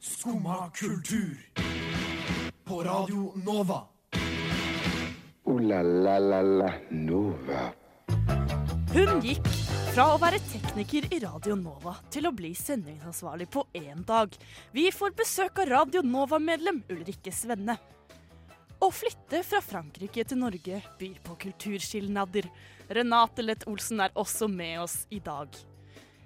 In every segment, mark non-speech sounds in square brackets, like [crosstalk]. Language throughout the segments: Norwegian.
Skumma kultur. På Radio Nova. O-la-la-la-la Nova. Hun gikk fra å være tekniker i Radio Nova til å bli sendingsansvarlig på én dag. Vi får besøk av Radio Nova-medlem Ulrikke Svenne. Å flytte fra Frankrike til Norge byr på kulturskilnader. Renate Lett Olsen er også med oss i dag.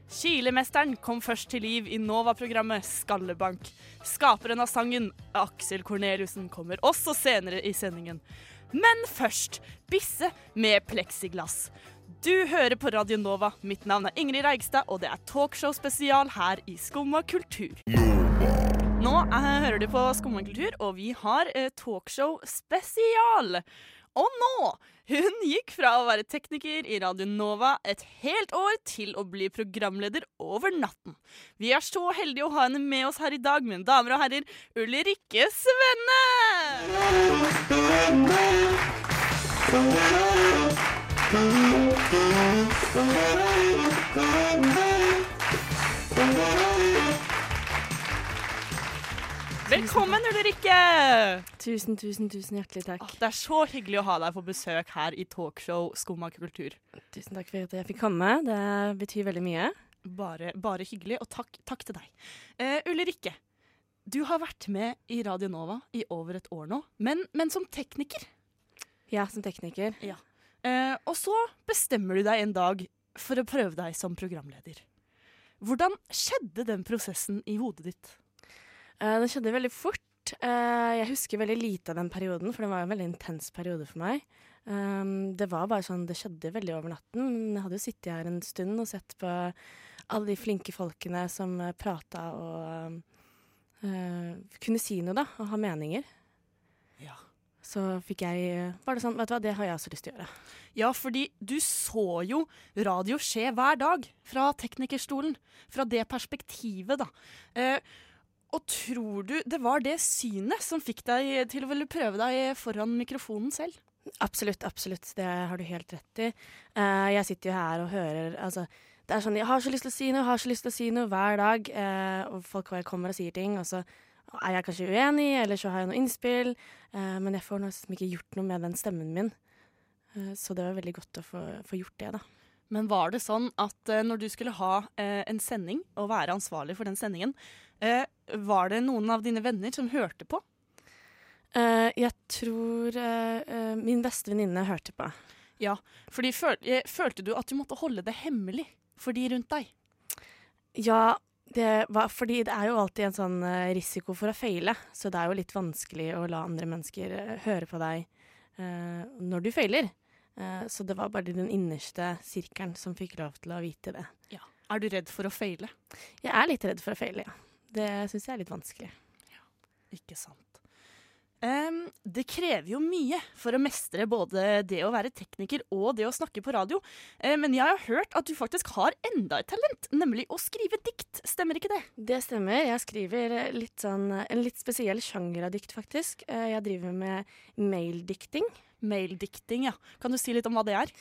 Kilemesteren kom først til liv i Nova-programmet Skallebank. Skaperen av sangen, Aksel Korneliussen, kommer også senere i sendingen. Men først Bisse med pleksiglass. Du hører på Radio Nova. Mitt navn er Ingrid Reigstad, og det er talkshow spesial her i Skumma kultur. Nå er, hører du på Skumma kultur, og vi har eh, talkshow spesial. Og nå! Hun gikk fra å være tekniker i Radio Nova et helt år til å bli programleder over natten. Vi er så heldige å ha henne med oss her i dag, mine damer og herrer, Ulrikke Svenne! [laughs] Velkommen, Ulrikke! Tusen, tusen, tusen hjertelig takk. Åh, Det er så hyggelig å ha deg på besøk her i talkshow Skumma kultur. Tusen takk for at jeg fikk komme. Det betyr veldig mye. Bare, bare hyggelig, og takk, takk til deg. Uh, Ulrikke, du har vært med i Radio Nova i over et år nå, men, men som tekniker. Ja, som tekniker. Eh, og så bestemmer du deg en dag for å prøve deg som programleder. Hvordan skjedde den prosessen i hodet ditt? Eh, det skjedde veldig fort. Eh, jeg husker veldig lite av den perioden, for det var en veldig intens periode for meg. Um, det var bare sånn, det skjedde veldig over natten. Jeg hadde jo sittet her en stund og sett på alle de flinke folkene som uh, prata og eh, kunne si noe, da, og ha meninger. Ja. Så fikk jeg Var det sånn, vet du hva, det har jeg også lyst til å gjøre. Ja, fordi du så jo radio skje hver dag fra teknikerstolen. Fra det perspektivet, da. Eh, og tror du det var det synet som fikk deg til å ville prøve deg foran mikrofonen selv? Absolutt, absolutt. Det har du helt rett i. Uh, jeg sitter jo her og hører altså, Det er sånn, Jeg har så lyst til å si noe, har så lyst til å si noe hver dag. Uh, og folk kommer og sier ting, og så er jeg kanskje uenig, eller så har jeg noe innspill. Uh, men jeg får nesten ikke gjort noe med den stemmen min. Så det var veldig godt å få, få gjort det, da. Men var det sånn at eh, når du skulle ha eh, en sending, og være ansvarlig for den sendingen, eh, var det noen av dine venner som hørte på? Jeg tror min beste venninne hørte på. Ja, fordi føl Følte du at du måtte holde det hemmelig for de rundt deg? Ja, det var, fordi det er jo alltid en sånn risiko for å feile, så det er jo litt vanskelig å la andre mennesker høre på deg når du feiler. Eh, så det var bare den innerste sirkelen som fikk lov til å vite det. Er du redd for å feile? Jeg er litt redd for å feile, ja. Det syns jeg er litt vanskelig. Ja, Ikke sant. Um, det krever jo mye for å mestre både det å være tekniker og det å snakke på radio. Eh, men jeg har hørt at du faktisk har enda et talent, nemlig å skrive dikt. Stemmer ikke det? Det stemmer. Jeg skriver eh, litt sånn, en litt spesiell sjanger av dikt, faktisk. Jeg driver med maildikting. Maildikting, ja. Kan du si litt om hva det er?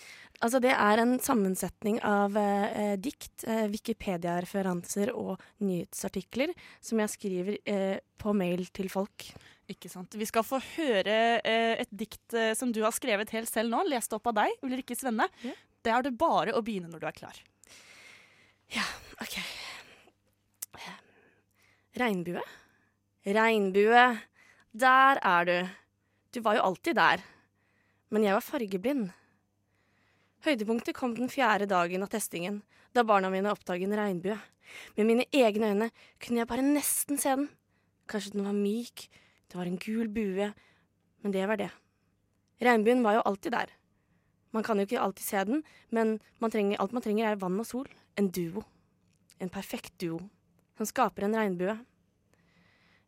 Altså, det er en sammensetning av eh, eh, dikt, eh, Wikipedia-referanser og nyhetsartikler som jeg skriver eh, på mail til folk. Ikke sant. Vi skal få høre eh, et dikt eh, som du har skrevet helt selv nå, lest opp av deg, Ulrikke Svenne. Ja. Det er det bare å begynne når du er klar. Ja, OK. Regnbue. Regnbue, der er du. Du var jo alltid der. Men jeg var fargeblind. Høydepunktet kom den fjerde dagen av testingen, da barna mine oppdaget en regnbue. Med mine egne øyne kunne jeg bare nesten se den. Kanskje den var myk, det var en gul bue, men det var det. Regnbuen var jo alltid der. Man kan jo ikke alltid se den, men man trenger, alt man trenger er vann og sol. En duo. En perfekt duo. Som skaper en regnbue.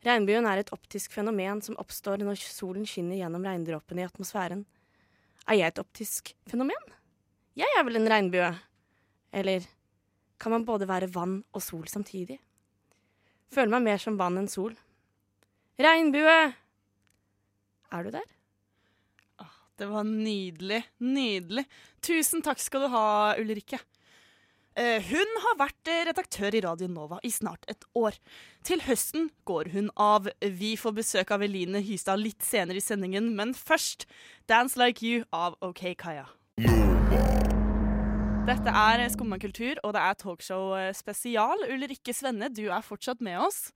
Regnbuen er et optisk fenomen som oppstår når solen skinner gjennom regndråpene i atmosfæren. Er jeg et optisk fenomen? Jeg er vel en regnbue? Eller kan man både være vann og sol samtidig? Føler meg mer som vann enn sol. Regnbue! Er du der? Det var nydelig. Nydelig. Tusen takk skal du ha, Ulrikke. Eh, hun har vært eh, redaktør i Radio Nova i snart et år. Til høsten går hun av. Vi får besøk av Eline Hystad litt senere i sendingen, men først Dance Like You av OK Kaya. Dette er Skumma kultur, og det er talkshow eh, spesial. Ulrikke Svenne, du er fortsatt med oss.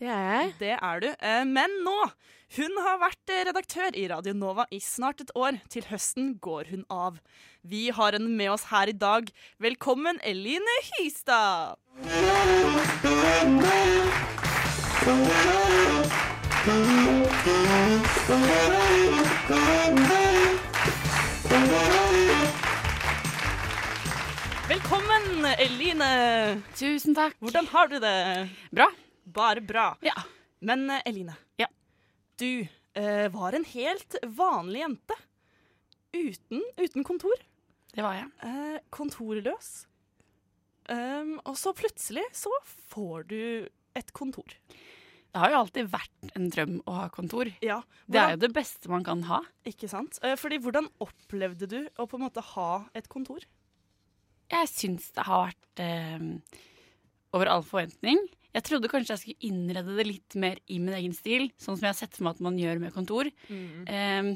Det er jeg. Det er du. Eh, Men nå Hun har vært eh, redaktør i Radio Nova i snart et år. Til høsten går hun av. Vi har henne med oss her i dag. Velkommen, Eline Hystad! Velkommen, Eline. Tusen takk. Hvordan har du det? Bra. Bare bra. Ja. Men eh, Eline, Ja. du eh, var en helt vanlig jente. Uten, uten kontor. Det var jeg. Eh, kontorløs. Um, og så plutselig så får du et kontor. Det har jo alltid vært en drøm å ha kontor. Ja, Det er jo det beste man kan ha. Ikke sant? Eh, fordi hvordan opplevde du å på en måte ha et kontor? Jeg syns det har vært eh, over all forventning. Jeg trodde kanskje jeg skulle innrede det litt mer i min egen stil, sånn som jeg har sett for meg at man gjør med kontor. Eh,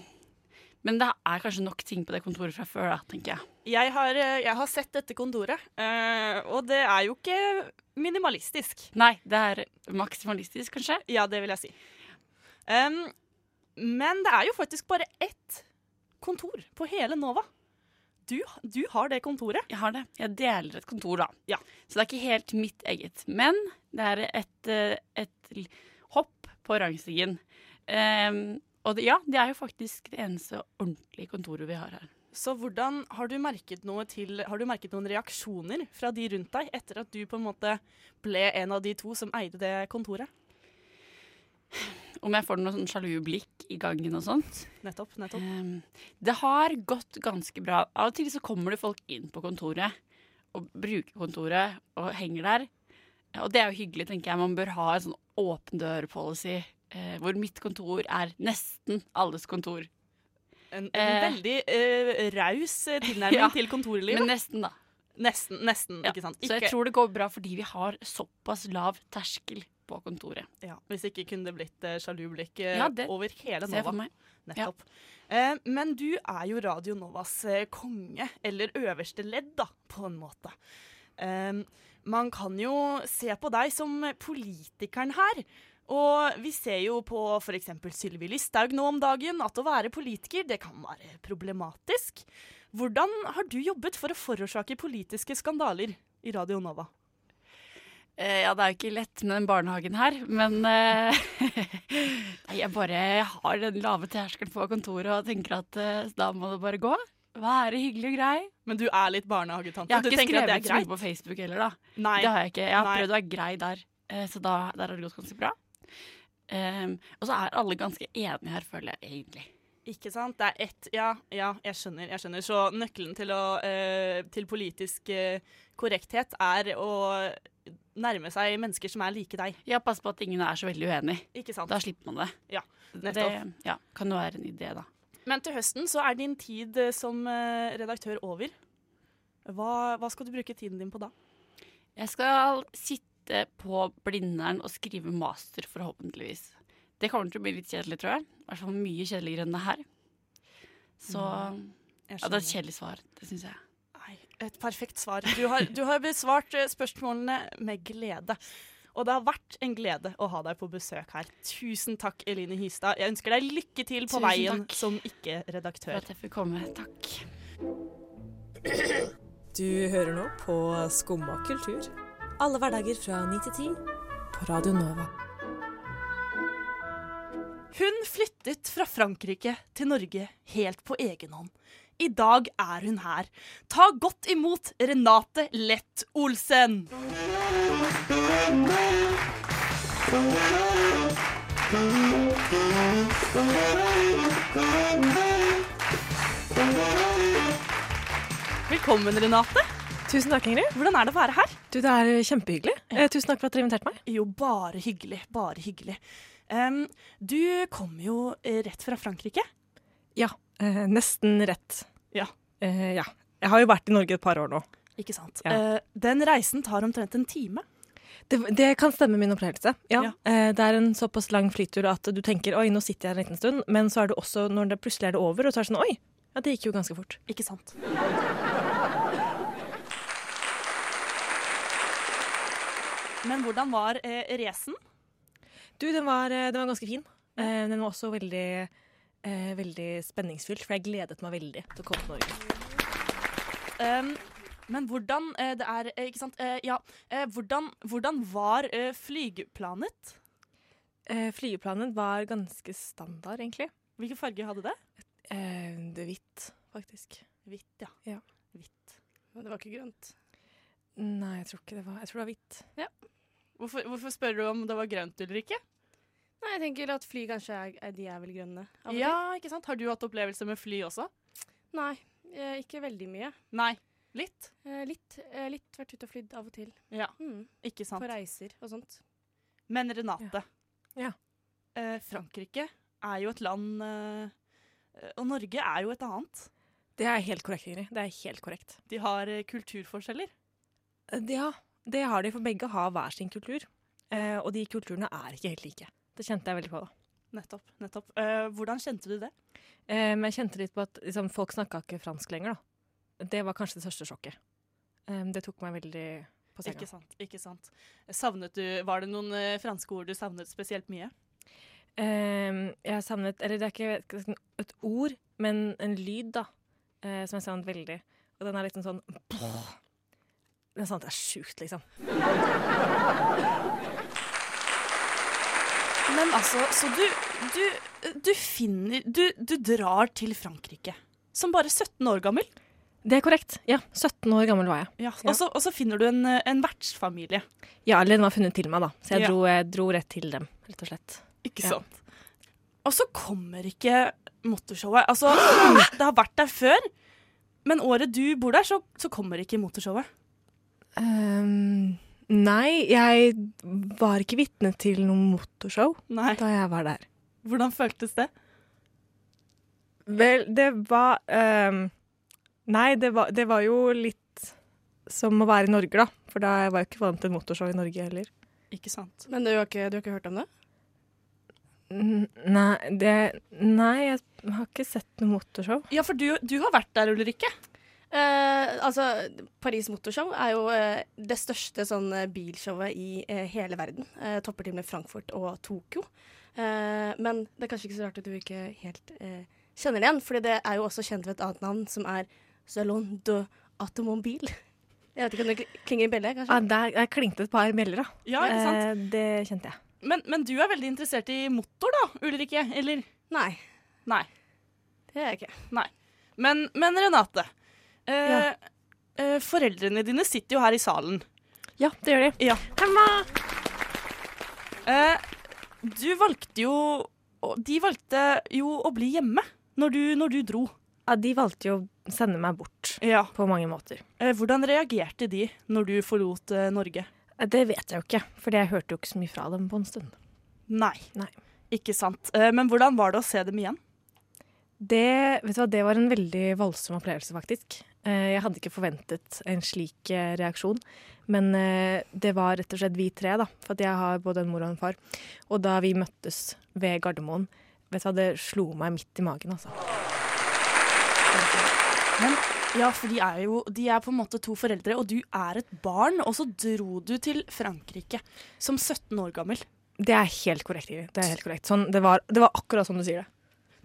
men det er kanskje nok ting på det kontoret fra før, da, tenker jeg. Jeg har, eh, jeg har sett dette kontoret, uh, og det er jo ikke minimalistisk. Nei, det er maksimalistisk, kanskje. Ja, det vil jeg si. Um, men det er jo faktisk bare ett kontor på hele Nova. Du, du har det kontoret. Jeg har det. Jeg deler et kontor, da. Ja. Så det er ikke helt mitt eget. Men det er et, eh, et hopp på rangstigen. Um, og det, ja, det er jo faktisk det eneste ordentlige kontoret vi har her. Så hvordan har du til Har du merket noen reaksjoner fra de rundt deg etter at du på en måte ble en av de to som eide det kontoret? Om jeg får noe sånn sjalu blikk i gangen og sånt. Nettopp. nettopp. Um, det har gått ganske bra. Av og til så kommer det folk inn på kontoret og bruker kontoret og henger der. Og det er jo hyggelig, tenker jeg. Man bør ha en sånn åpen dør-policy. uh, hvor mitt kontor er nesten alles kontor. En, en uh, veldig uh, raus tilnærming [laughs] Ja, til kontorlivet. Men nesten, da. nesten, nesten, Ja, ikke sant? Så jeg tror det går bra fordi vi har såpass lav terskel på kontoret. ja, hvis ikke kunne det blitt eh, sjalu blikk eh, Ja, over hele Nova. Nettopp. Eh, men du er jo Radio Novas eh, konge, eller øverste ledd, da, på en måte. Eh, man kan jo se på deg som politikeren her. Og vi ser jo på f.eks. Sylvi Listhaug nå om dagen at å være politiker det kan være problematisk. Hvordan har du jobbet for å forårsake politiske skandaler i Radio Nova? Eh, ja, det er jo ikke lett med den barnehagen her, men eh, [laughs] Nei, jeg bare har den lave terskelen på kontoret og tenker at eh, da må det bare gå. Være hyggelig og grei. Men du er litt barnehagetante. Jeg har du ikke skrevet så mye på Facebook heller, da. Nei. Det har jeg ikke. Jeg har Nei. prøvd å være grei der, så da, der har det gått ganske bra. Um, og så er alle ganske enige her, føler jeg egentlig. Ikke sant? Det er ett Ja, ja, jeg skjønner. jeg skjønner. Så nøkkelen til, å, uh, til politisk uh, korrekthet er å nærme seg mennesker som er like deg. Ja, pass på at ingen er så veldig uenig. Ikke sant? Da slipper man det. Ja, Det nettopp. ja, kan jo være en idé, da. Men til høsten så er din tid eh, som eh, redaktør over. Hva, hva skal du bruke tiden din på da? Jeg skal sitte på Blindern og skrive master, forhåpentligvis. Det kommer til å bli litt kjedelig, tror jeg. I hvert fall mye kjedeligere enn det her. Så Jeg ja, det er et kjedelig svar, det syns jeg. Et perfekt svar. Du har, du har besvart eh, spørsmålene med glede. Og det har vært en glede å ha deg på besøk her. Tusen takk, Eline Hystad. Jeg ønsker deg lykke til på Tusen veien takk. som ikke-redaktør. at jeg fikk komme. Takk. Du hører nå på Skumma kultur. Alle hverdager fra 9 til 10 på Radio Nova. Hun flyttet fra Frankrike til Norge helt på egen hånd. I dag er hun her. Ta godt imot Renate Lett Olsen. Velkommen, Renate. Tusen takk, Ingrid. Hvordan er det å være her? Du, Det er kjempehyggelig. Eh, tusen takk for at dere inviterte meg. Jo, bare hyggelig. Bare hyggelig. Um, du kom jo eh, rett fra Frankrike. Ja, eh, nesten rett. Ja. Eh, ja. Jeg har jo vært i Norge et par år nå. Ikke sant. Ja. Eh, den reisen tar omtrent en time. Det, det kan stemme min opplevelse. Ja. Eh, det er en såpass lang flytur at du tenker oi, nå sitter jeg en liten stund, men så er det også når det plutselig er det over, og så er det sånn oi, ja, det gikk jo ganske fort. Ikke sant. Men hvordan var eh, racen? Du, den var, eh, den var ganske fin. Eh, den var også veldig, eh, veldig spenningsfylt, for jeg gledet meg veldig til å komme til Norge. Um, men hvordan eh, det er eh, Ikke sant? Eh, ja. Eh, hvordan, hvordan var eh, flygeplanet? Eh, flygeplanen var ganske standard, egentlig. Hvilken farge hadde det? Eh, det hvitt, faktisk. Hvitt, ja. Ja. Hvitt. Men det var ikke grønt. Nei, jeg tror ikke det var Jeg tror det var hvitt. Hvorfor, hvorfor spør du om det var grønt eller ikke? Nei, jeg tenker at fly kanskje er, er de er vel grønne. av Ja, ikke sant? Har du hatt opplevelse med fly også? Nei, eh, ikke veldig mye. Nei. Litt? Eh, litt, eh, litt vært ute og flydd av og til. Ja, Mm. ikke sant. På reiser og sånt. Men Renate. Ja. Eh, Frankrike er jo et land eh, Og Norge er jo et annet. Det er helt korrekt, Ingrid. Det er helt korrekt. De har eh, kulturforskjeller. Eh, Ja, det har de, for begge har hver sin kultur. Eh, og de kulturene er ikke helt like. Det kjente jeg veldig på. da. Nettopp. nettopp. Uh, hvordan kjente du det? Eh, jeg kjente litt på at liksom, folk snakka ikke fransk lenger. da. Det var kanskje det største sjokket. Um, det tok meg veldig på senga. Ikke sant. ikke sant. Savnet du, Var det noen uh, franske ord du savnet spesielt mye? Um, jeg savnet Eller det er ikke vet et ord, men en lyd, da. Som jeg savnet veldig. Og den er litt sånn Den savnet jeg sjukt, liksom. Men altså, så du, du, du finner du, du drar til Frankrike som bare 17 år gammel. Det er korrekt. Ja, 17 år gammel var jeg. Ja. Og, så, og så finner du en, en vertsfamilie. Ja, eller den var funnet til meg, da. Så jeg Ja. dro, jeg dro rett til dem, rett og slett. Ikke Ja. sant? Og så kommer ikke motorshowet. Altså, det har vært der før, men året du bor der, så, så kommer ikke motorshowet. Ehm, nei, jeg var ikke vitne til noe motorshow Nei. da jeg var der. Hvordan føltes det? Vel, det var ehm, Nei, det var, det var jo litt som å være i Norge, da. For da var jeg ikke vant til motorshow i Norge heller. Ikke sant? Men du har ikke, du har ikke hørt om det? Nei, det, nei, jeg har ikke sett noe motorshow. Ja, for du, du har vært der, Ulrikke. Eh, altså, Paris Motorshow er jo eh, det største sånn eh, bilshowet i eh, hele verden. Eh, topper til med Frankfurt og Tokyo. Eh, men det er kanskje ikke så rart at du ikke helt eh, kjenner det igjen, fordi det er jo også kjent ved et annet navn, som er Salon de Automobile. Jeg vet ikke om det klinger i bjelle, kanskje? Ja, der, der klingte et par bjeller, da. Ja, ikke sant? Eh, det kjente jeg. Men, men du er veldig interessert i motor, da, Ulrikke? Eller? Nei, Nei. det er jeg ikke. Men, men Renate. Eh, eh, foreldrene dine sitter jo her i salen. Ja, det gjør de. Ja. Hemma! Eh, du valgte jo De valgte jo å bli hjemme når du, når du dro. Ja, de valgte jo å sende meg bort Ja. på mange måter. Eh, hvordan reagerte de når du forlot eh, Norge? Eh, Det vet jeg jo ikke, for jeg hørte jo ikke så mye fra dem på en stund. Nei. Nei. Ikke sant. Eh, men hvordan var det å se dem igjen? Det, vet du hva, det var en veldig voldsom opplevelse, faktisk. Eh, Jeg hadde ikke forventet en slik eh, reaksjon. Men eh, det var rett og slett vi tre, da. For jeg har både en mor og en far. Og da vi møttes ved Gardermoen, vet du hva, det slo meg midt i magen, altså. Ja, for de er jo de er på en måte to foreldre, og du er et barn. Og så dro du til Frankrike som 17 år gammel. Det er helt korrekt. Det er helt korrekt. Sånn, det, var, det var akkurat som du sier det.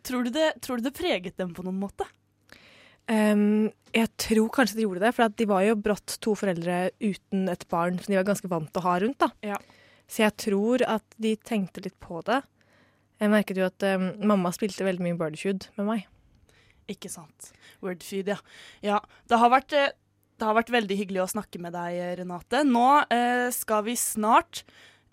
Tror du det, tror du det preget dem på noen måte? Ehm, jeg tror kanskje de gjorde det, for at de var jo brått to foreldre uten et barn som de var ganske vant til å ha rundt. da. Ja. Så jeg tror at de tenkte litt på det. Jeg merket jo at um, mamma spilte veldig mye Birdfeud med meg. Ikke sant. Wordfeed, ja. ja det, har vært, eh, det har vært veldig hyggelig å snakke med deg, Renate. Nå eh, skal vi snart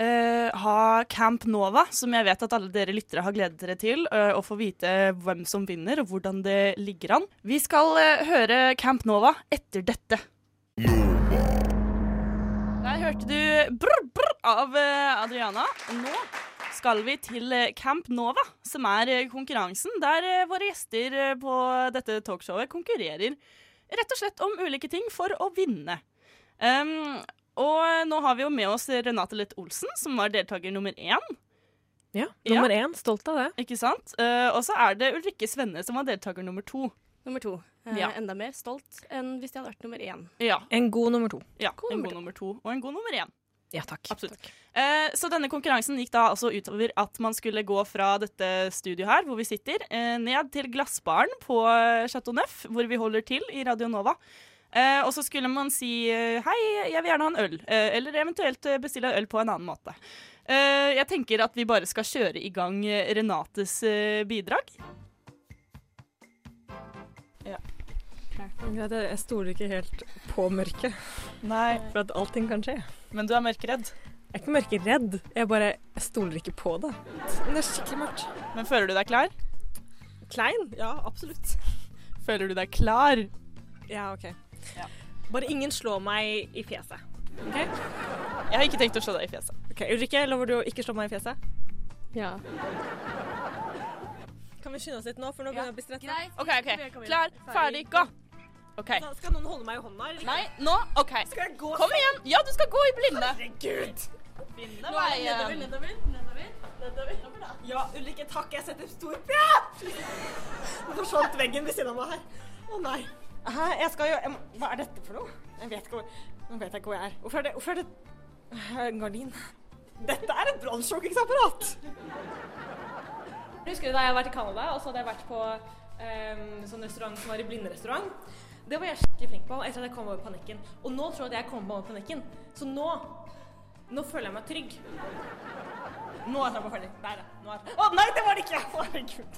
eh, ha Camp Nova, som jeg vet at alle dere lyttere har gledet dere til, uh, å få vite hvem som vinner og hvordan det ligger an. Vi skal uh, høre Camp Nova etter dette. Der hørte du brr, brr av eh, Adriana. Nå skal vi til eh, Camp Nova, som er eh, konkurransen der eh, våre gjester eh, på dette talkshowet konkurrerer rett og slett om ulike ting for å vinne. Um, og nå har vi jo med oss Renate Lett Olsen, som var deltaker nummer én. Ja, Nummer én. Stolt av det. Ikke sant? Uh, og så er det Ulrikke Svenne som var deltaker nummer to. Nummer to. Uh, Ja. Enda mer stolt enn hvis de hadde vært nummer én. Ja, En god nummer to. ja God En nummer god nummer to og en god nummer én. Ja, takk. Absolutt. Eh, så denne konkurransen gikk da altså utover at man skulle gå fra dette studioet her, hvor vi sitter, eh, ned til glassbaren på eh, Chateau Neuf, hvor vi holder til i Radio Nova. Eh, og så skulle man si eh, hei, jeg vil gjerne ha en øl, eh, eller eventuelt eh, bestille øl på en annen måte. Eh, jeg tenker at vi bare skal kjøre i gang eh, Renates bidrag. Ja. jeg stoler ikke helt på mørket, Nei, for at allting kan skje. men du er mørkeredd? Jeg er ikke mørkeredd, jeg bare jeg stoler ikke på det. Det er skikkelig mørkt. Men føler du deg klar? Klein? Ja, absolutt. Føler du deg klar? Ja, OK. Ja. Bare ingen slår meg i fjeset. OK? Jeg har ikke tenkt å slå deg i fjeset. Ok, Ulrikke, lover du å ikke slå meg i fjeset? Ja. Kan vi skynde oss litt nå, for nå begynner jeg å bli stressa? OK, ok. Klar, ferdig, gå. OK. Skal noen holde meg i hånda? eller ikke? Nei, nå. OK. Skal jeg gå? Kom igjen. Ja, du skal gå i blinde. Herregud! Finne veien. Ja, Ulrikke, takk. Jeg setter stor pris. Nå forsvant veggen ved siden av meg her. Å nei. Hæ, jeg skal jo jeg Hva er dette for noe? Jeg vet ikke hvor, nå vet jeg ikke hvor jeg er. Hvorfor er det, hvorfor er det en gardin? Dette er et brannslukkingsapparat! Husker du da jeg var i Canada, og så hadde jeg vært på um, sånn restaurant som var i blinderestaurant? Det var jeg skikkelig flink på etter at jeg kom over panikken. Og nå tror jeg at jeg kom over panikken. Så nå Nå føler jeg meg trygg. Nå er jeg ferdig. Der, ja. Nå Å nei, det var det ikke! Herregud.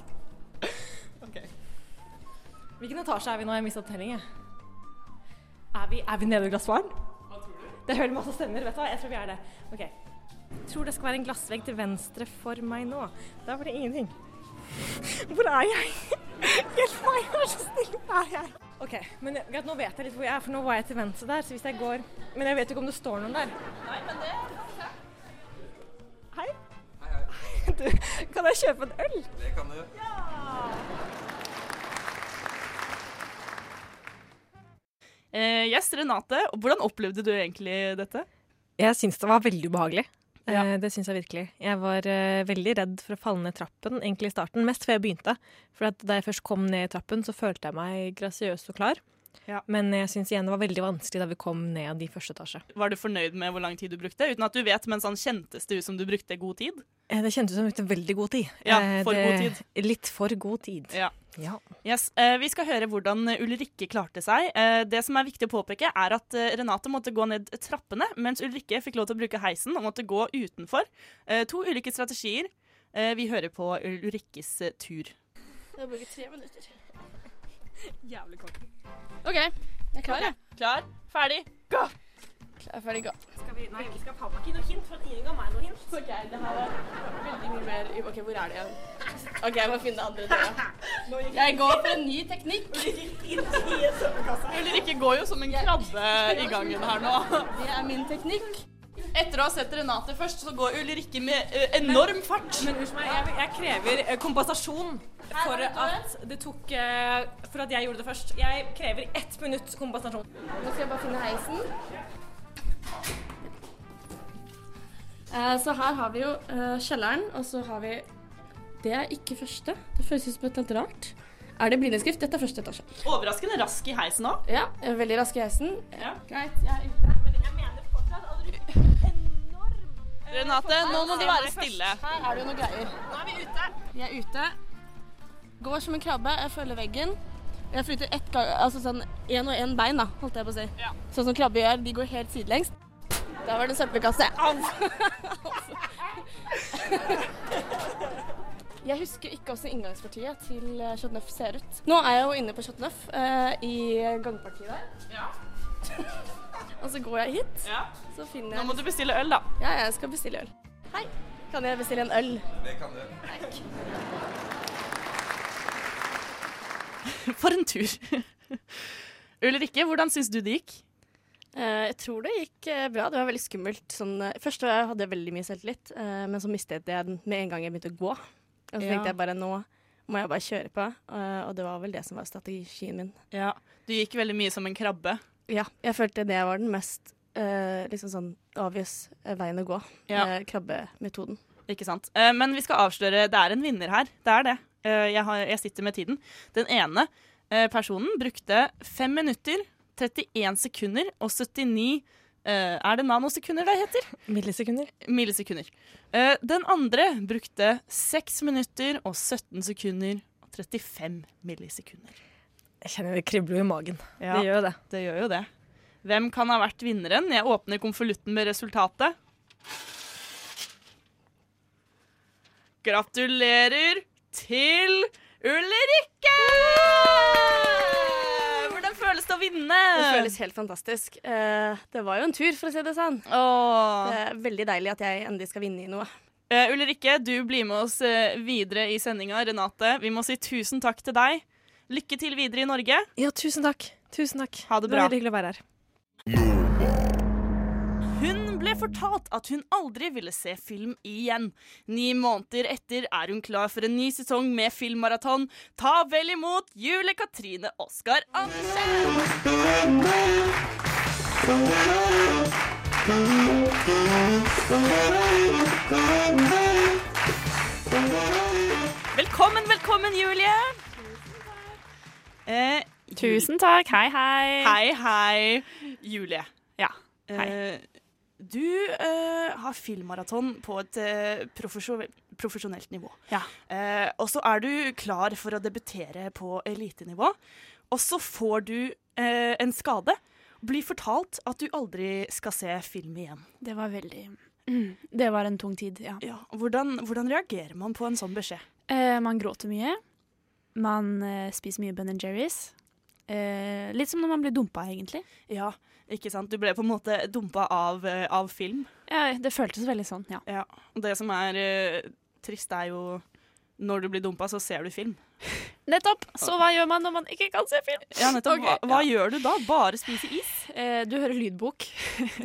OK. Hvilken etasje er vi nå? Jeg mista telling. Er vi, er vi nede i glassbaren? Hva tror du? Det hører masse stemmer. Vet du hva? Jeg tror vi er det. OK. Jeg tror det skal være en glassvegg til venstre for meg nå. Der var det ingenting. Hvor er jeg? Hjelp meg, vær så snill. Hvor er jeg? OK, men greit, nå vet jeg litt hvor jeg er, for nå var jeg til venstre der. Så hvis jeg går Men jeg vet jo ikke om det står noen der. Nei, men det Hei. Hei, hei. Du, kan jeg kjøpe en øl? Det kan du. Yes, Renate. Hvordan opplevde du egentlig dette? Jeg syns det var veldig ubehagelig. Ja. Eh, Det syns jeg virkelig. Jeg var eh, veldig redd for å falle ned trappen egentlig i starten, mest før jeg begynte. For at da jeg først kom ned i trappen, så følte jeg meg grasiøs og klar. Ja. Men jeg syns igjen det var veldig vanskelig da vi kom ned i første etasje. Var du fornøyd med hvor lang tid du brukte? Uten at du vet, men sånn kjentes det ut som du brukte god tid? Eh, Det kjentes som jeg brukte veldig god tid. Ja, Eh, for det, god tid. Litt for god tid. Ja. Ja. Yes, eh, Vi skal høre hvordan Ulrikke klarte seg. Eh, det som er viktig å påpeke, er at eh, Renate måtte gå ned trappene, mens Ulrikke fikk lov til å bruke heisen og måtte gå utenfor. Eh, to ulike strategier. Eh, vi hører på Ulrikkes tur. Det har brukt tre minutter. [laughs] Jævlig kort. OK, jeg er klar, jeg. Klar, ferdig, gå! Klar, ferdig, gå. Skal vi, nei, vi skal ha meg ikke noe hint, for ingen ga meg noe hint. OK, det her var veldig mye mer OK, hvor er det igjen? OK, jeg må finne det andre døra. Jeg går for en ny teknikk. Ulrikke går jo som en krabbe i gangen her nå. Det er min teknikk. Etter å ha sett Renate først, så går Ulrikke med enorm fart. Men unnskyld meg, jeg, jeg krever kompensasjon for at det tok For at jeg gjorde det først. Jeg krever ett minutt kompensasjon. Nå skal jeg bare finne heisen. Eh, så her har vi jo eh, kjelleren, og så har vi Det er ikke første. Det føles ut som et eller annet rart. Er det blindeskrift? Dette er første etasje. Overraskende rask i heisen òg. Ja, er veldig rask i heisen. Ja. Greit, jeg er ute. Men Jeg mener fortsatt at du enorm Renate, nå må du være stille. Her er det jo noe greier. Nå er vi ute. Vi er ute. Går som en krabbe. Jeg følger veggen. Jeg flytter ett gang, altså sånn én og én bein, da, holdt jeg på å si. Ja. Sånn som krabber gjør. De går helt sidelengs. Da var det en søppelkasse. Au! [laughs] Jeg husker ikke også inngangspartiet til eh, Chateau Neuf ser ut. Nå er jeg jo inne på Chateau Neuf, eh, i gangpartiet der. Ja. [laughs] Og så går jeg hit, Ja. så finner jeg Nå må du bestille øl, da. Ja, jeg skal bestille øl. Hei. Kan jeg bestille en øl? Det kan du. [laughs] For en tur. [laughs] Ulrikke, hvordan syns du det gikk? Eh, jeg tror det gikk eh, bra. Det var veldig skummelt. Sånn, eh, først jeg- hadde jeg veldig mye selvtillit, men så mistet jeg den med en gang jeg begynte å gå. Og så Ja. tenkte jeg bare nå må jeg bare kjøre på. og det var vel det som var strategien min. Ja. Du gikk veldig mye som en krabbe. Ja, jeg følte det var den mest liksom sånn obvious veien å gå. Ja. krabbemetoden. Ikke sant? Men vi skal avsløre Det er en vinner her. Det er det. Eh, jeg, har, jeg sitter med tiden. Den ene eh, personen brukte 5 minutter, 31 sekunder og 79 eh, Er det nanosekunder det heter? Millisekunder. Millisekunder. Den andre brukte 6 minutter og 17 sekunder og 35 millisekunder. Jeg kjenner det kribler i magen. Ja, Det gjør jo det. det gjør jo det. Hvem kan ha vært vinneren? Jeg åpner konvolutten med resultatet. Gratulerer til Ulrikke! Hvordan føles det å vinne? Det føles helt fantastisk. Eh, det var jo en tur, for å si det sånn. Åh. Det er veldig deilig at jeg endelig skal vinne i noe. Uh, Ulrikke, du blir med oss eh, videre i sendinga. Renate, vi må si tusen takk til deg. Lykke til videre i Norge. Ja, tusen takk. Tusen takk. Ha det Det var veldig hyggelig å være her. Fortalt at hun aldri ville se film igjen. Ni måneder etter er hun klar for en ny sesong med filmmaraton. Ta vel imot Julie Katrine Oskar Andersen! Velkommen, velkommen, Julie. Eh, Tusen takk. Hei, hei. Hei, hei, Julie. Ja, hei. Eh, du uh, har filmmaraton på et uh, profesjon profesjonelt nivå. Ja. Uh, og så er du klar for å debutere på elitenivå. Og så får du eh, en skade. Blir fortalt at du aldri skal se film igjen. Det var veldig mm, Det var en tung tid, ja. Ja, hvordan, hvordan reagerer man på en sånn beskjed? Eh, man gråter mye. Man eh, spiser mye Ben Jerry's. Eh, litt som når man blir dumpa, egentlig. Ja, ikke sant? Du ble på en måte dumpa av, eh, av film. Ja, det føltes veldig sånn, ja. Ja, det som er uh, trist, er jo når du blir dumpa, så ser du film. [laughs] Nettopp! Så hva gjør man når man ikke kan se film? Ja, nettopp. Hva, hva ja. gjør du da? Bare spise is? [laughs] Eh, du hører lydbok.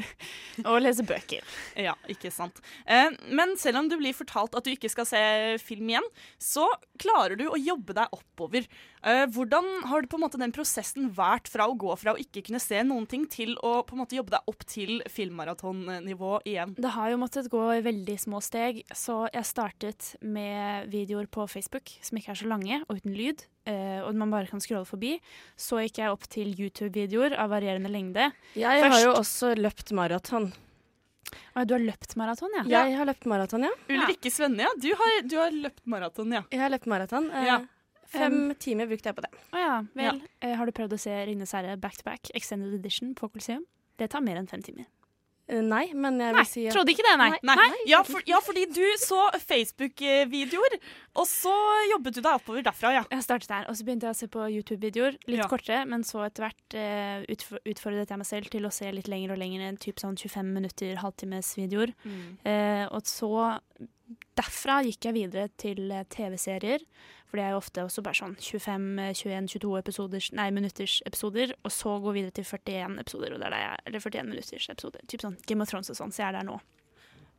[laughs] og leser bøker. Ja, ikke sant. Eh, men selv om du blir fortalt at du ikke skal se film igjen, så klarer du å jobbe deg oppover. Eh, hvordan har det på en måte den prosessen vært fra å gå fra å ikke kunne se noen ting, til å på en måte jobbe deg opp til filmmaratonnivå igjen? Det har jo måttet gå i veldig små steg, så jeg startet med videoer på Facebook som ikke er så lange og uten lyd, eh, og man bare kan scrolle forbi. Så gikk jeg opp til YouTube-videoer av varierende lengde. Jeg Først- har jo også løpt maraton. Du har løpt maraton, ja? Jeg har løpt maraton, ja. Ulrikke Svenne, ja. Du har, du har løpt maraton, ja. Jeg har løpt maraton. Eh, Ja. Fem timer brukte jeg på det. Å ja, vel. Eh, har du prøvd å se 'Ringenes herre' back to back, extended edition, på Coliseum? Det tar mer enn fem timer. Uh, nei, men jeg vil Nei, si at trodde ikke det, nei. Nei. Ja, for, ja, fordi du så Facebook-videoer, og så jobbet du deg oppover derfra, ja. Jeg startet der, og så begynte jeg å se på YouTube-videoer. Litt Ja. kortere, men så etter hvert uh, utfordret jeg meg selv til å se litt lenger og lenger typ sånn 25 minutter, halvtimes videoer. Eh, og så derfra gikk jeg videre til TV-serier. For det er jo ofte også bare sånn 25-21-22 episoder, nei, minutters episoder. Og så gå videre til 41 episoder, og det er der jeg, eller 41 minutters episoder. Typ sånn Game of Thrones og sånn, så jeg er der nå.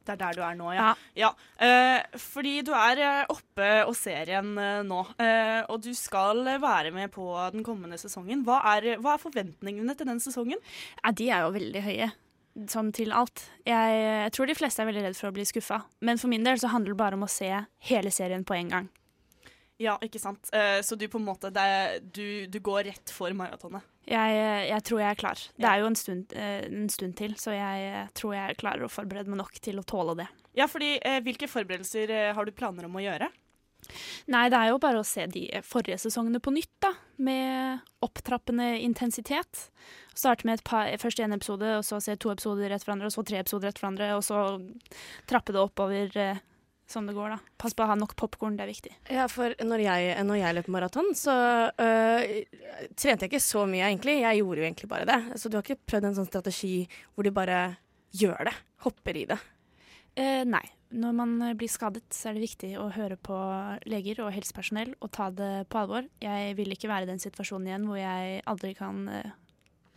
Det er der du er nå, ja. ja. eh, fordi du er eh, oppe og ser igjen eh, nå, eh, og du skal være med på den kommende sesongen. Hva er, hva er forventningene til den sesongen? Ja, de er jo veldig høye. Som til alt. Jeg, jeg tror de fleste er veldig redd for å bli skuffa. Men for min del så handler det bare om å se hele serien på en gang. Ja, ikke sant? Eh, så du på en måte, det du, du går rett for maratonet. Jeg, jeg tror jeg er klar. Det er jo en stund, eh, en stund til, så jeg tror jeg klarer å forberede meg nok til å tåle det. Ja, fordi eh, hvilke forberedelser har du planer om å gjøre? Nei, det er jo bare å se de forrige sesongene på nytt, da. Med opptrappende intensitet. Starte med et par, først én episode, og så se to episoder rett hverandre, og så tre episoder rett hverandre, og så trappe det oppover sånn det går, da. Pass på å ha nok popkorn, det er viktig. Ja, for når jeg, når jeg løp maraton, så øh, trente jeg ikke så mye, egentlig. Jeg gjorde jo egentlig bare det. Så du har ikke prøvd en sånn strategi hvor du bare gjør det? Hopper i det? Eh, nei. Når man eh, blir skadet, så er det viktig å høre på leger og helsepersonell og ta det på alvor. Jeg vil ikke være i den situasjonen igjen hvor jeg aldri kan eh,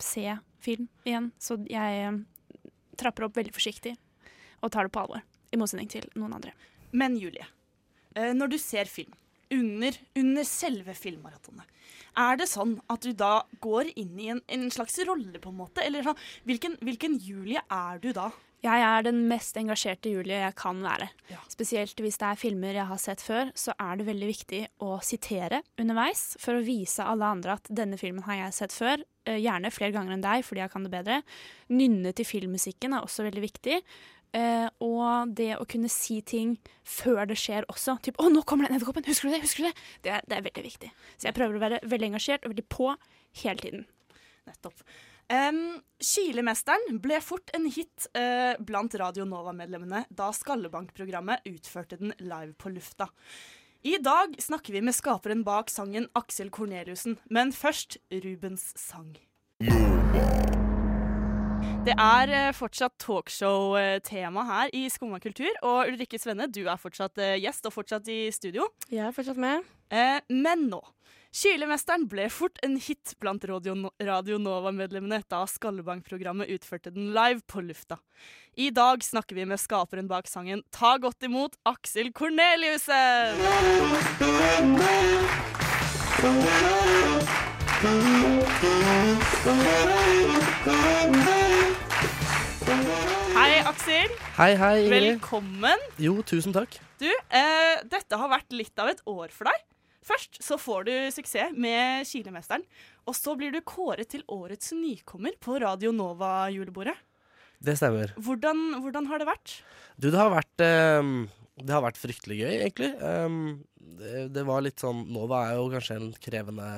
se film igjen. Så jeg eh, trapper opp veldig forsiktig og tar det på alvor. I motsetning til noen andre. Men Julie, eh, når du ser film, under, under selve filmmaratonet. Er det sånn at du da går inn i en, en slags rolle, på en måte? Eller sånn, hvilken, hvilken Julie er du da? Jeg er den mest engasjerte Julie jeg kan være. Ja. Spesielt hvis det er filmer jeg har sett før, så er det veldig viktig å sitere underveis for å vise alle andre at denne filmen har jeg sett før. Eh, Gjerne flere ganger enn deg, fordi jeg kan det bedre. Nynne til filmmusikken er også veldig viktig. Eh, og det å kunne si ting før det skjer også. Typ 'Å, nå kommer den edderkoppen! Husker du det?' Husker du det? Det er, det er veldig viktig. Så jeg prøver å være veldig engasjert og veldig på hele tiden. Nettopp. Um, Kilemesteren ble fort en hit uh, blant Radio Nova-medlemmene da Skallebank-programmet utførte den live på lufta. I dag snakker vi med skaperen bak sangen Aksel Korneliussen, men først Rubens sang. Det er eh, fortsatt talkshow-tema her i Skumma kultur, og Ulrikke Svenne, du er fortsatt eh, gjest og fortsatt i studio. Jeg er fortsatt med. Eh, men nå. Kilemesteren ble fort en hit blant Radio, Radio Nova-medlemmene da Skallebank-programmet utførte den live på lufta. I dag snakker vi med skaperen bak sangen Ta godt imot Aksel Korneliussen! Hei, Aksel. Hei, hei, Ingrid. Velkommen. Jo, tusen takk. Du, eh, dette har vært litt av et år for deg. Først så får du suksess med Kilemesteren, og så blir du kåret til årets nykommer på Radio Nova-julebordet. Det stemmer. Hvordan, hvordan har det vært? Du, det har vært ehm, Det har vært fryktelig gøy, egentlig. Um, det, det var litt sånn Nova er jo kanskje en krevende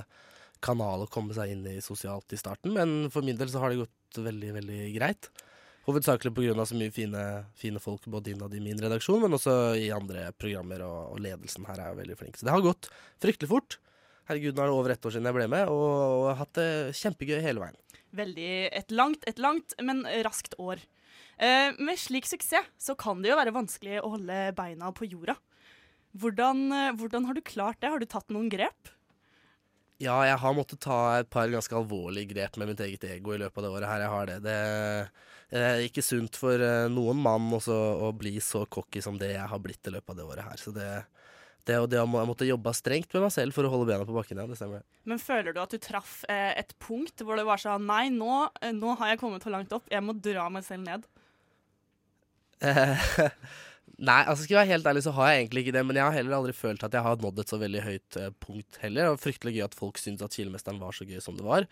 kanal å komme seg inn i sosialt i starten, men for min del så har det gått veldig, veldig greit. Hovedsakelig pga. så mye fine, fine folk både innad i min redaksjon, men også i andre programmer, og, og ledelsen her er jo veldig flink. Så det har gått fryktelig fort. Herregud, nå er det over ett år siden jeg ble med, og, og har hatt det kjempegøy hele veien. Veldig et langt, et langt, men raskt år. Eh, med slik suksess så kan det jo være vanskelig å holde beina på jorda. Hvordan, eh, hvordan har du klart det? Har du tatt noen grep? Ja, jeg har måttet ta et par ganske alvorlige grep med mitt eget ego i løpet av det året her. Jeg har det. Det er ikke sunt for eh, noen mann også å bli så cocky som det jeg har blitt i løpet av det året her. Så det, det, og det jeg måtte jobbe strengt med meg selv for å holde bena på bakken Ja, det stemmer. Men føler du at du traff eh, et punkt hvor det var sånn Nei, nå, eh, nå har jeg kommet for langt opp. Jeg må dra meg selv ned. Eh, [laughs] Nei, altså skal jeg være helt ærlig så har jeg egentlig ikke det, men jeg har heller aldri følt at jeg har nådd et så veldig høyt eh, punkt heller. Og fryktelig gøy at folk syntes at Kilemesteren var så gøy som det var.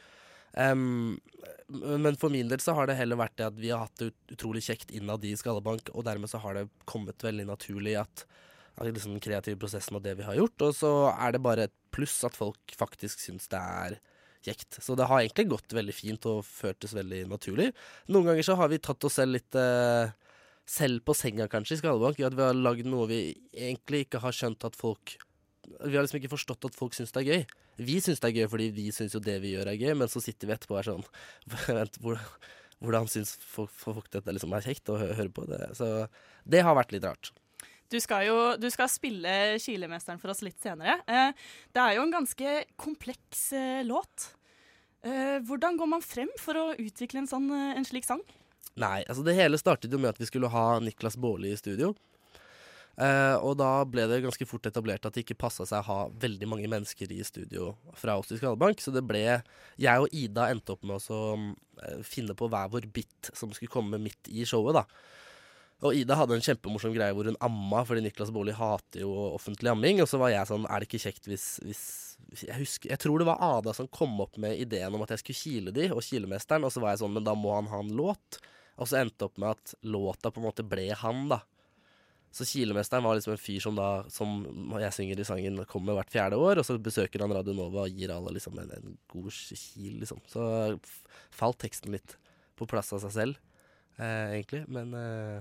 Em, men for min del så har det heller vært det at vi har hatt det ut- utrolig kjekt innad i Skallebank, og dermed så har det kommet veldig naturlig at, at liksom den kreative prosessen og det vi har gjort, og så er det bare et pluss at folk faktisk syns det er kjekt. Så det har egentlig gått veldig fint og føltes veldig naturlig. Noen ganger så har vi tatt oss selv litt uh, selv på senga, kanskje, i Skallebank. i At vi har lagd noe vi egentlig ikke har skjønt at folk Vi har liksom ikke forstått at folk syns det er gøy. Vi syns det er gøy fordi vi syns jo det vi gjør er gøy, men så sitter vi etterpå og er sånn [laughs] Vent, hvor, hvordan syns folk, folk dette liksom er kjekt å høre på? Det? Så det har vært litt rart. Du skal jo du skal spille Kilemesteren for oss litt senere. Eh, det er jo en ganske kompleks eh, låt. Eh, hvordan går man frem for å utvikle en, sånn, en slik sang? Nei, altså det hele startet jo med at vi skulle ha Niklas Baarli i studio. Eh, og da ble det ganske fort etablert at det ikke passa seg å ha veldig mange mennesker i studio fra oss i Skallebank. Så det ble Jeg og Ida endte opp med å så, eh, finne på hver vår bit som skulle komme midt i showet, da. Og Ida hadde en kjempemorsom greie hvor hun amma, fordi Niklas Baarli hater jo offentlig amming. Og så var jeg sånn, er det ikke kjekt hvis, hvis jeg, husker, jeg tror det var Ada som kom opp med ideen om at jeg skulle kile de, og kilemesteren. Og så var jeg sånn, men da må han ha en låt. Og så endte det opp med at låta på en måte ble han, da. Så Kilemesteren var liksom en fyr som da, som jeg synger i sangen, kommer hvert fjerde år, og så besøker han Radio Nova og gir alle liksom en, en god kil, liksom. Så falt teksten litt på plass av seg selv, eh, egentlig. Men eh,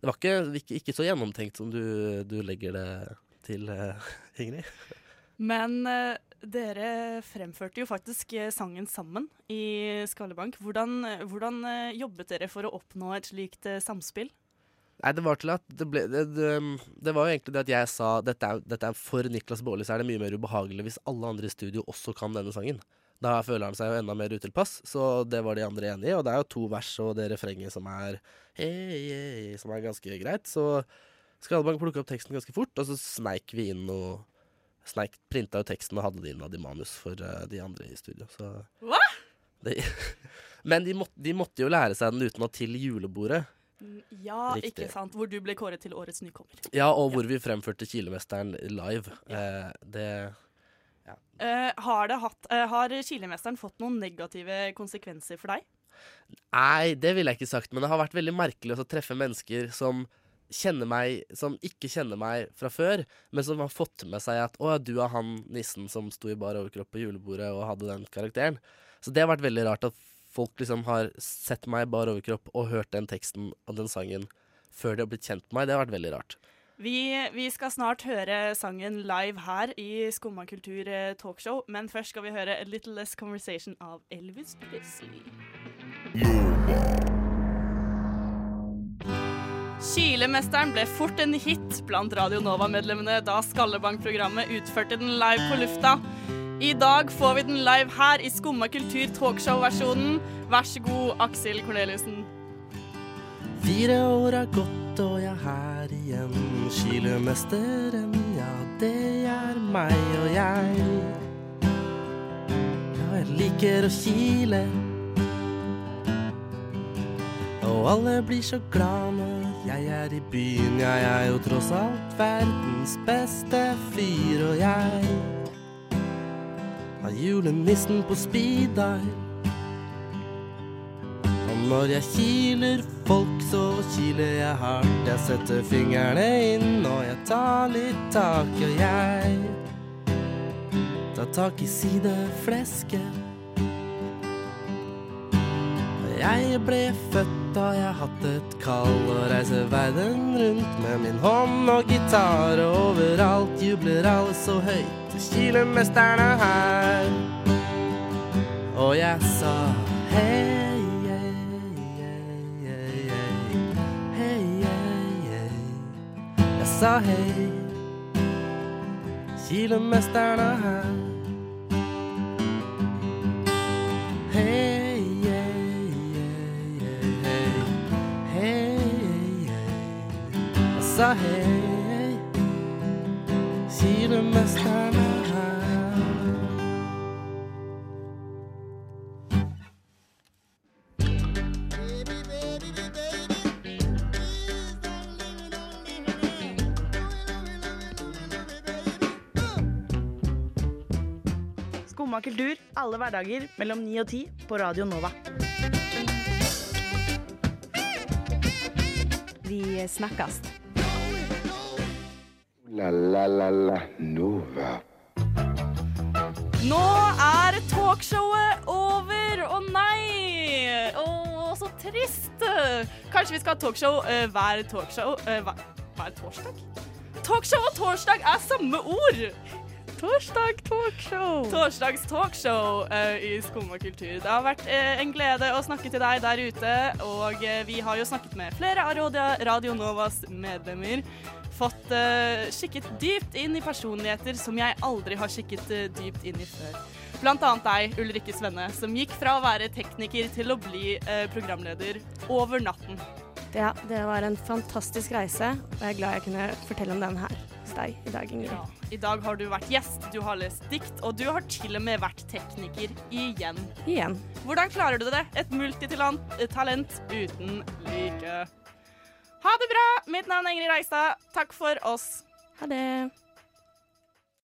det var ikke, ikke, så gjennomtenkt som du, du legger det til, eh, Ingrid. Men eh, dere fremførte jo faktisk eh, sangen sammen i Skallebank. Hvordan, eh, hvordan jobbet dere for å oppnå et slikt samspill? Nei, det var til at det ble Det, det, det var jo egentlig det at jeg sa dette er, dette er for Niklas Baarli, så er det mye mer ubehagelig hvis alle andre i studio også kan denne sangen. Da føler han seg jo enda mer utilpass, så det var de andre enig i. Og det er jo to vers og det refrenget som er hei, hei, som er ganske greit. Så Skallebank plukka opp teksten ganske fort, og så sneik vi inn noe sneik, printa jo teksten og hadde det innad i manus for eh, de andre i studio. Så Hva? [laughs] Men de, måtte- de måtte jo lære seg den utenat til julebordet. Mm, Ja, Riktig. ikke sant. Hvor du ble kåret til årets nykommer. Ja, og hvor vi fremførte Kilemesteren live. Eh, det Eh, har, det hatt, eh, har Kilemesteren fått noen negative konsekvenser for deg? Nei, det ville jeg ikke sagt, men det har vært veldig merkelig å treffe mennesker som kjenner meg, som ikke kjenner meg fra før, men som har fått med seg at 'Å, du er han nissen som sto i bar overkropp på julebordet og hadde den karakteren'. Så det har vært veldig rart at folk liksom har sett meg i bar overkropp og hørt den teksten og den sangen før de har blitt kjent med meg. Det har vært veldig rart. Vi, vi skal snart høre sangen live her i Skumma kultur eh, talkshow, men først skal vi høre A Little Less Conversation av Elvis Presley. Kilemesteren ble fort en hit blant Radio Nova-medlemmene da Skallebank-programmet utførte den live på lufta. I dag får vi den live her i Skumma kultur talkshow-versjonen. Vær så god, Aksel Korneliussen. Fire år har gått, og jeg er her igjen. Kilemesteren, ja, det er meg og jeg. Ja, jeg liker å kile. Og alle blir så glad når jeg er i byen. Jeg er jo tross alt verdens beste fyr, og jeg har julenissen på speed dial. Og når jeg kiler folk, så kiler jeg hardt. Jeg setter fingrene inn, og jeg tar litt tak, og jeg tar tak i sideflesket. Jeg ble født da jeg hatt et kall og reise verden rundt med min hånd og gitar, og overalt jubler alle så høyt. Kilemesteren er her. Og jeg sa hei, hei, hei, hei, hei, hei. Jeg sa hei. Kilemesteren er her. Hei, hei, hei, hei, hei, hei. Jeg sa hei. Kilemesteren er her. Skumma kultur alle hverdager mellom 9 og 10 på Radio Nova. Vi snakkes. La la la la Nova. Nå er talkshowet over! Å nei! Å, så trist! Kanskje vi skal ha talkshow uh, hver talkshow uh, hver, hver torsdag? Talkshow og torsdag er samme ord! Torsdag talkshow. Torsdags talkshow uh, i Skum og kultur. Det har vært uh, en glede å snakke til deg der ute, og uh, vi har jo snakket med flere av Radio, Radio Novas medlemmer. Fått uh, kikket dypt inn i personligheter som jeg aldri har kikket uh, dypt inn i før. Blant annet deg, Ulrikke Svenne, som gikk fra å være tekniker til å bli uh, programleder over natten. Ja, det var en fantastisk reise, og jeg er glad jeg kunne fortelle om den her hos deg i dag, Ingrid. I dag har du vært gjest, du har lest dikt, og du har til og med vært tekniker igjen. Igjen. Hvordan klarer du det? Et multitalent uten like. Ha det bra! Mitt navn er Ingrid Reistad. Takk for oss. Ha det.